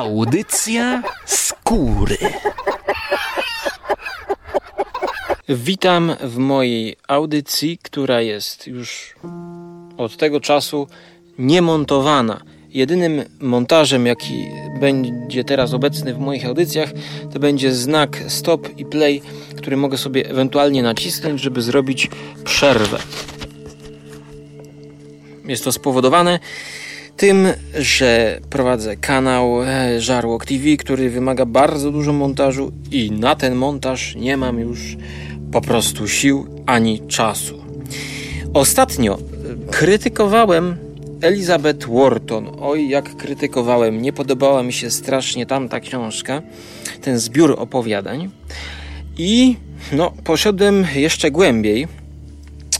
Audycja skóry. Witam w mojej audycji, która jest już od tego czasu niemontowana. Jedynym montażem, jaki będzie teraz obecny w moich audycjach, to będzie znak stop i play, który mogę sobie ewentualnie nacisnąć, żeby zrobić przerwę. Jest to spowodowane tym, że prowadzę kanał e, Żarłok TV, który wymaga bardzo dużo montażu i na ten montaż nie mam już po prostu sił ani czasu. Ostatnio e, krytykowałem Elizabeth Wharton. Oj, jak krytykowałem. Nie podobała mi się strasznie tamta książka, ten zbiór opowiadań. I no, poszedłem jeszcze głębiej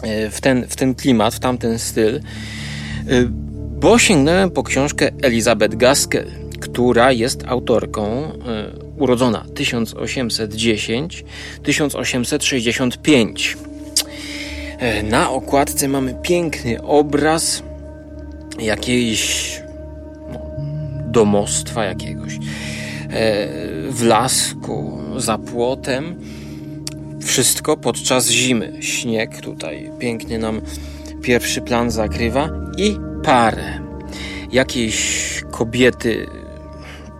e, w ten, w ten klimat, w tamten styl bo sięgnąłem po książkę Elizabeth Gaskell, która jest autorką y, urodzona 1810-1865. E, na okładce mamy piękny obraz jakiejś no, domostwa jakiegoś e, w lasku, za płotem. Wszystko podczas zimy. Śnieg tutaj pięknie nam pierwszy plan zakrywa i parę. Jakiejś kobiety,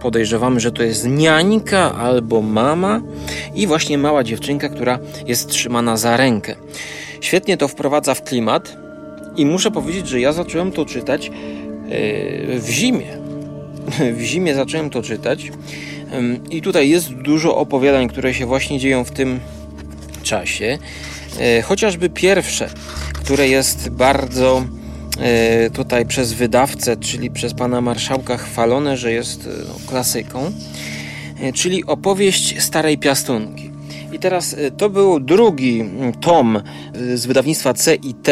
podejrzewamy, że to jest niańka albo mama, i właśnie mała dziewczynka, która jest trzymana za rękę. Świetnie to wprowadza w klimat, i muszę powiedzieć, że ja zacząłem to czytać e, w zimie. W zimie zacząłem to czytać. I tutaj jest dużo opowiadań, które się właśnie dzieją w tym czasie. E, chociażby pierwsze, które jest bardzo tutaj przez wydawcę, czyli przez pana marszałka chwalone, że jest e, no, klasyką, e, czyli opowieść Starej Piastunki. I teraz to był drugi mm, tom z wydawnictwa CIT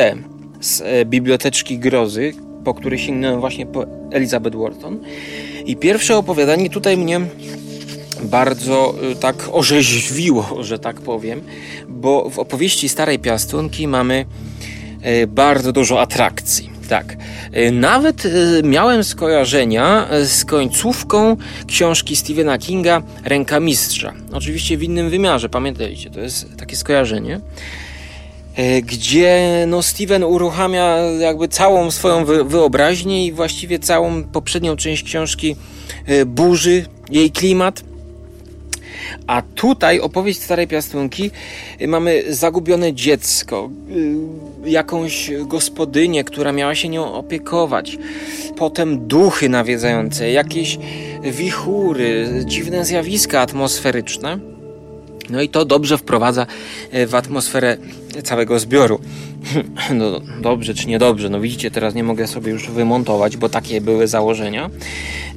z Biblioteczki Grozy, po który sięgnąłem właśnie po Elizabeth Wharton. I pierwsze opowiadanie tutaj mnie bardzo tak orzeźwiło, że tak powiem, bo w opowieści Starej Piastunki mamy bardzo dużo atrakcji. Tak. Y, nawet y, miałem skojarzenia y, z końcówką książki Stephena Kinga Ręka Mistrza. Oczywiście w innym wymiarze, pamiętajcie, to jest takie skojarzenie. Gdzie no, Steven uruchamia jakby całą swoją wyobraźnię i właściwie całą poprzednią część książki burzy jej klimat a tutaj opowieść Starej Piastunki mamy zagubione dziecko, y, jakąś gospodynię, która miała się nią opiekować, potem duchy nawiedzające, jakieś wichury, dziwne zjawiska atmosferyczne. No i to dobrze wprowadza y, w atmosferę całego zbioru. No dobrze czy niedobrze, no widzicie, teraz nie mogę sobie już wymontować, bo takie były założenia.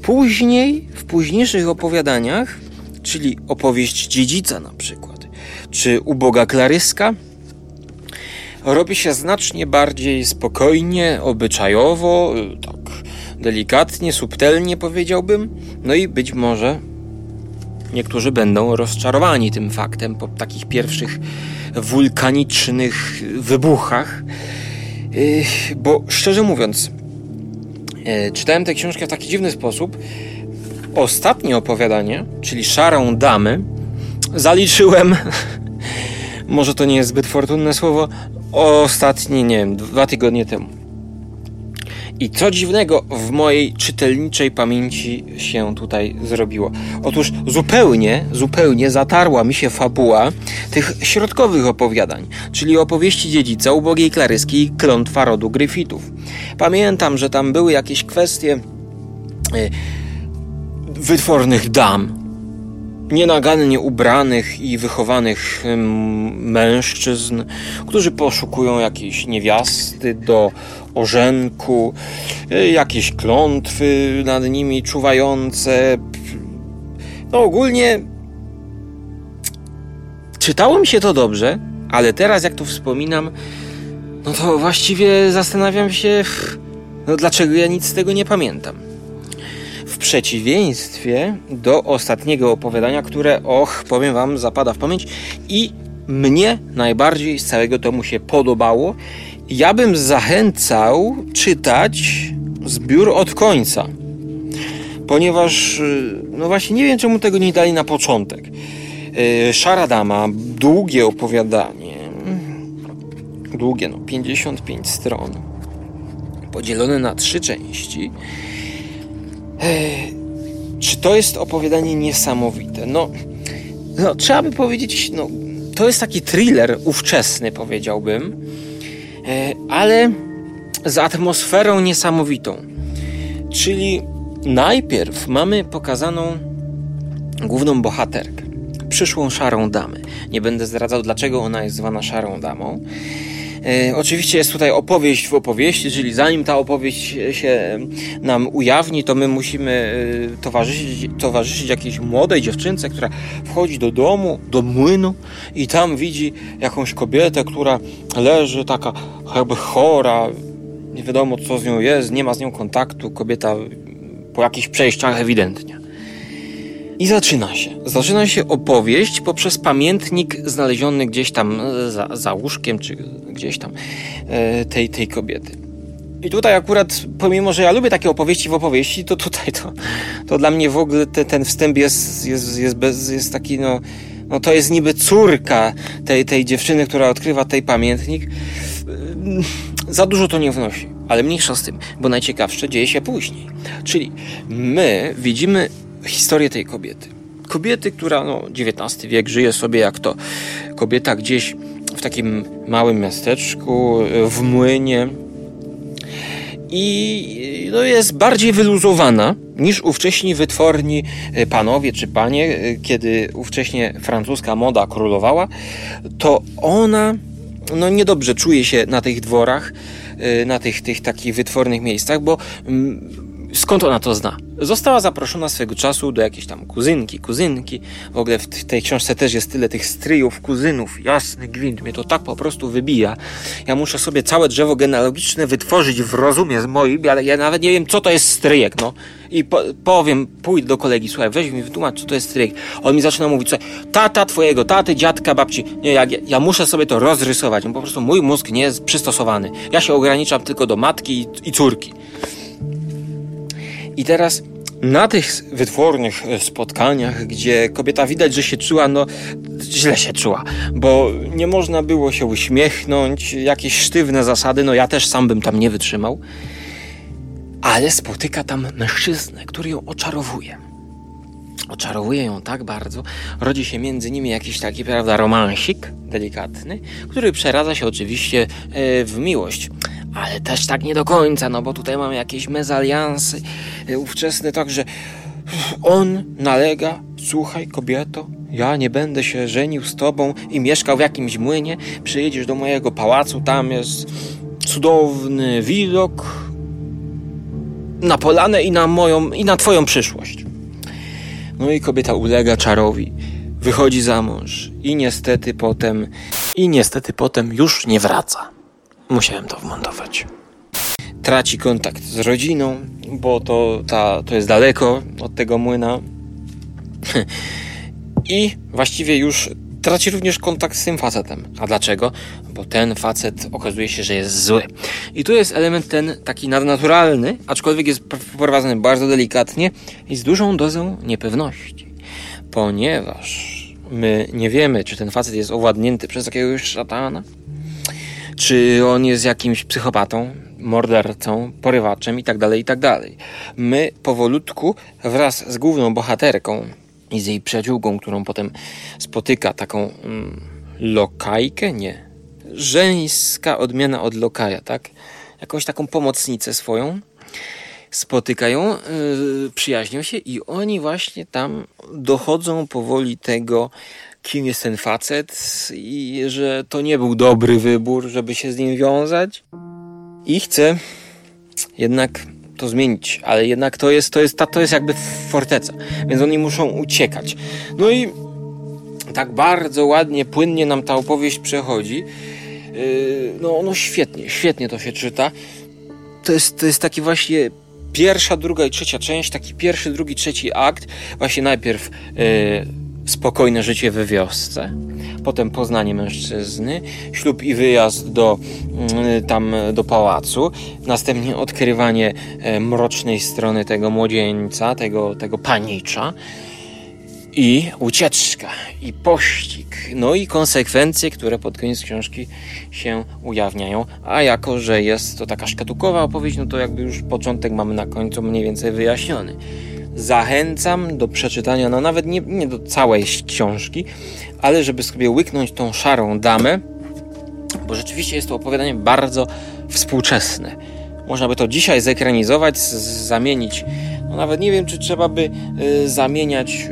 Później, w późniejszych opowiadaniach, czyli opowieść dziedzica na przykład, czy uboga Klaryska, robi się znacznie bardziej spokojnie, obyczajowo, tak delikatnie, subtelnie powiedziałbym, no i być może niektórzy będą rozczarowani tym faktem po takich pierwszych wulkanicznych wybuchach, yy, bo szczerze mówiąc, yy, czytałem tę książkę w taki dziwny sposób, ostatnie opowiadanie, czyli Szarą Damę, zaliczyłem, może to nie jest zbyt fortunne słowo, ostatnie, nie wiem, dwa tygodnie temu. I co dziwnego w mojej czytelniczej pamięci się tutaj zrobiło? Otóż zupełnie, zupełnie zatarła mi się fabuła tych środkowych opowiadań, czyli opowieści dziedzica ubogiej Klaryski i klątwa rodu Gryfitów. Pamiętam, że tam były jakieś kwestie y, wytwornych dam, nienagannie ubranych i wychowanych mężczyzn, którzy poszukują jakiejś niewiasty do orzenku, e, jakieś klątwy nad nimi czuwające. No ogólnie czytało mi się to dobrze, ale teraz jak to wspominam, no to właściwie zastanawiam się, no dlaczego ja nic z tego nie pamiętam przeciwieństwie do ostatniego opowiadania, które, och, powiem Wam, zapada w pamięć i mnie najbardziej z całego tomu się podobało. Ja bym zachęcał czytać zbiór od końca. ponieważ y, no właśnie nie wiem czemu tego nie dali na początek. Y, Szara Dama, długie opowiadanie, długie, no 55 stron, podzielone na trzy części. Czy to jest opowiadanie niesamowite? No, no trzeba by powiedzieć, no, to jest taki thriller ówczesny, powiedziałbym, ale z atmosferą niesamowitą. Czyli najpierw mamy pokazaną główną bohaterkę, przyszłą szarą damę. Nie będę zdradzał, dlaczego ona jest zwana szarą damą. E, oczywiście jest tutaj opowieść w opowieści, czyli zanim ta opowieść się nam ujawni, to my musimy e, towarzyszyć, towarzyszyć jakiejś młodej dziewczynce, która wchodzi do domu, do młynu i tam widzi jakąś kobietę, która leży taka jakby chora, nie wiadomo co z nią jest, nie ma z nią kontaktu, kobieta po jakichś przejściach ewidentnie. I zaczyna się. Zaczyna się opowieść poprzez pamiętnik znaleziony gdzieś tam za, za łóżkiem, czy gdzieś tam e, tej, tej kobiety. I tutaj akurat, pomimo, że ja lubię takie opowieści w opowieści, to tutaj to, to dla mnie w ogóle te, ten wstęp jest, jest, jest, bez, jest taki, no, no to jest niby córka tej, tej dziewczyny, która odkrywa tej pamiętnik. Za dużo to nie wnosi, ale mniejsza z tym, bo najciekawsze dzieje się później. Czyli my widzimy historię tej kobiety. Kobiety, która no, XIX wiek żyje sobie jak to. Kobieta gdzieś w takim małym miasteczku, w młynie. I no, jest bardziej wyluzowana niż ówcześni wytworni panowie czy panie, kiedy ówcześnie francuska moda królowała, to ona no niedobrze czuje się na tych dworach, na tych, tych takich wytwornych miejscach, bo mm, skąd ona to zna? Została zaproszona swego czasu do jakiejś tam kuzynki, kuzynki. W ogóle w tej książce też jest tyle tych stryjów, kuzynów, jasny gwint. Mnie to tak po prostu wybija. Ja muszę sobie całe drzewo genealogiczne wytworzyć w rozumie z moim, ale ja nawet nie wiem, co to jest stryjek, no. I po, powiem, pójdę do kolegi, słuchaj, weź mi wytłumacz, co to jest stryjek. On mi zaczyna mówić, słuchaj, tata twojego, taty, dziadka, babci. Nie, ja, ja muszę sobie to rozrysować. Po prostu mój mózg nie jest przystosowany. Ja się ograniczam tylko do matki i, i córki. I teraz na tych wytwornych e, spotkaniach, gdzie kobieta widać, że się czuła, no źle się czuła, bo nie można było się uśmiechnąć, jakieś sztywne zasady, no ja też sam bym tam nie wytrzymał, ale spotyka tam mężczyznę, który ją oczarowuje. Oczarowuje ją tak bardzo, rodzi się między nimi jakiś taki, prawda, romansik delikatny, który przeradza się oczywiście e, w miłość ale też tak nie do końca, no bo tutaj mamy jakieś mezaliansy e, ówczesne, także on nalega, słuchaj kobieto, ja nie będę się żenił z tobą i mieszkał w jakimś młynie, przyjedziesz do mojego pałacu, tam jest cudowny widok na polanę i na moją, i na twoją przyszłość. No i kobieta ulega czarowi, wychodzi za mąż i niestety potem, i niestety potem już nie wraca. Musiałem to wmontować. Traci kontakt z rodziną, bo to, ta, to jest daleko od tego młyna. I właściwie już traci również kontakt z tym facetem. A dlaczego? Bo ten facet okazuje się, że jest zły. I tu jest element ten taki nadnaturalny, aczkolwiek jest prowadzony bardzo delikatnie i z dużą dozą niepewności. Ponieważ my nie wiemy, czy ten facet jest owładnięty przez jakiegoś szatana, czy on jest jakimś psychopatą, mordercą, porywaczem i tak dalej, i tak. My powolutku wraz z główną bohaterką i z jej przyjaciółką, którą potem spotyka, taką mm, lokajkę, nie, żeńska odmiana od lokaja, tak? Jakąś taką pomocnicę swoją, spotykają, yy, przyjaźnią się i oni właśnie tam dochodzą powoli tego, kim jest ten facet i że to nie był dobry wybór, żeby się z nim wiązać. I chcę jednak to zmienić, ale jednak to jest, to jest, to jest jakby forteca, więc oni muszą uciekać. No i tak bardzo ładnie, płynnie nam ta opowieść przechodzi. Yy, no, no świetnie, świetnie to się czyta. To jest, to jest taki właśnie pierwsza, druga i trzecia część, taki pierwszy, drugi, trzeci akt. Właśnie najpierw yy, spokojne życie we wiosce, potem poznanie mężczyzny, ślub i wyjazd do mm, tam do pałacu, następnie odkrywanie e, mrocznej strony tego młodzieńca, tego, tego panicza i ucieczka, i pościg, no i konsekwencje, które pod koniec książki się ujawniają. A jako, że jest to taka szkatułkowa opowieść, no to jakby już początek mamy na końcu mniej więcej wyjaśniony. Zachęcam do przeczytania, no nawet nie, nie do całej książki, ale żeby sobie łyknąć tą szarą damę, bo rzeczywiście jest to opowiadanie bardzo współczesne. Można by to dzisiaj zekranizować, zamienić no nawet nie wiem, czy trzeba by y, zamieniać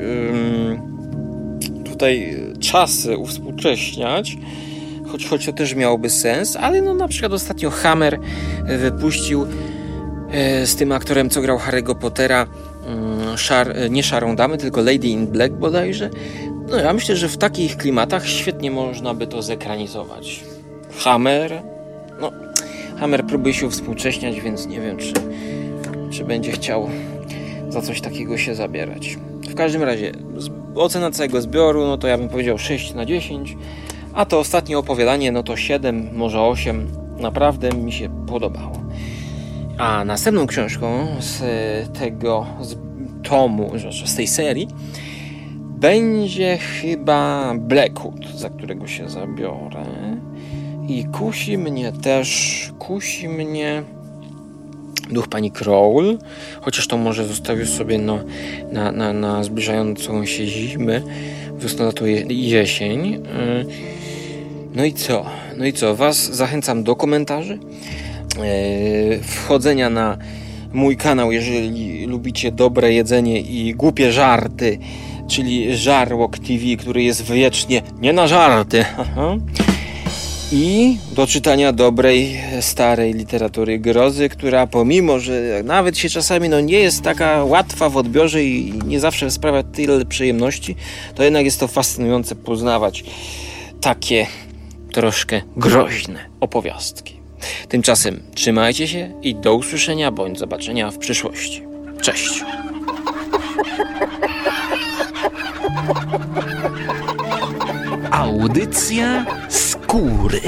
y, tutaj czasy, uwspółcześniać, choć, choć to też miałoby sens, ale no na przykład ostatnio Hammer wypuścił y, z tym aktorem, co grał Harry'ego Pottera, szar, nie Szarą Damę, tylko Lady in Black bodajże. No ja myślę, że w takich klimatach świetnie można by to zekranizować. Hammer, no Hammer próbuje się współcześniać, więc nie wiem, czy, czy będzie chciał za coś takiego się zabierać. W każdym razie, ocena całego zbioru, no to ja bym powiedział 6 na 10, a to ostatnie opowiadanie, no to 7, może 8. Naprawdę mi się podobało. A następną książką z tego z tomu, z tej serii, będzie chyba Blackwood, za którego się zabiorę. I kusi mnie też, kusi mnie duch pani Crowl, chociaż to może zostawił sobie no, na, na, na zbliżającą się zimę, wiosnę to jesień. Y, no i co? No i co? Was zachęcam do komentarzy, y, wchodzenia na mój kanał, jeżeli lubicie dobre jedzenie i głupie żarty, czyli Żarłok TV, który jest wiecznie nie na żarty. i do czytania dobrej, starej literatury grozy, która pomimo, że nawet się czasami no, nie jest taka łatwa w odbiorze i nie zawsze sprawia tyle przyjemności, to jednak jest to fascynujące poznawać takie troszkę groźne opowiastki. Tymczasem trzymajcie się i do usłyszenia bądź zobaczenia w przyszłości. Cześć! Audycja skóry.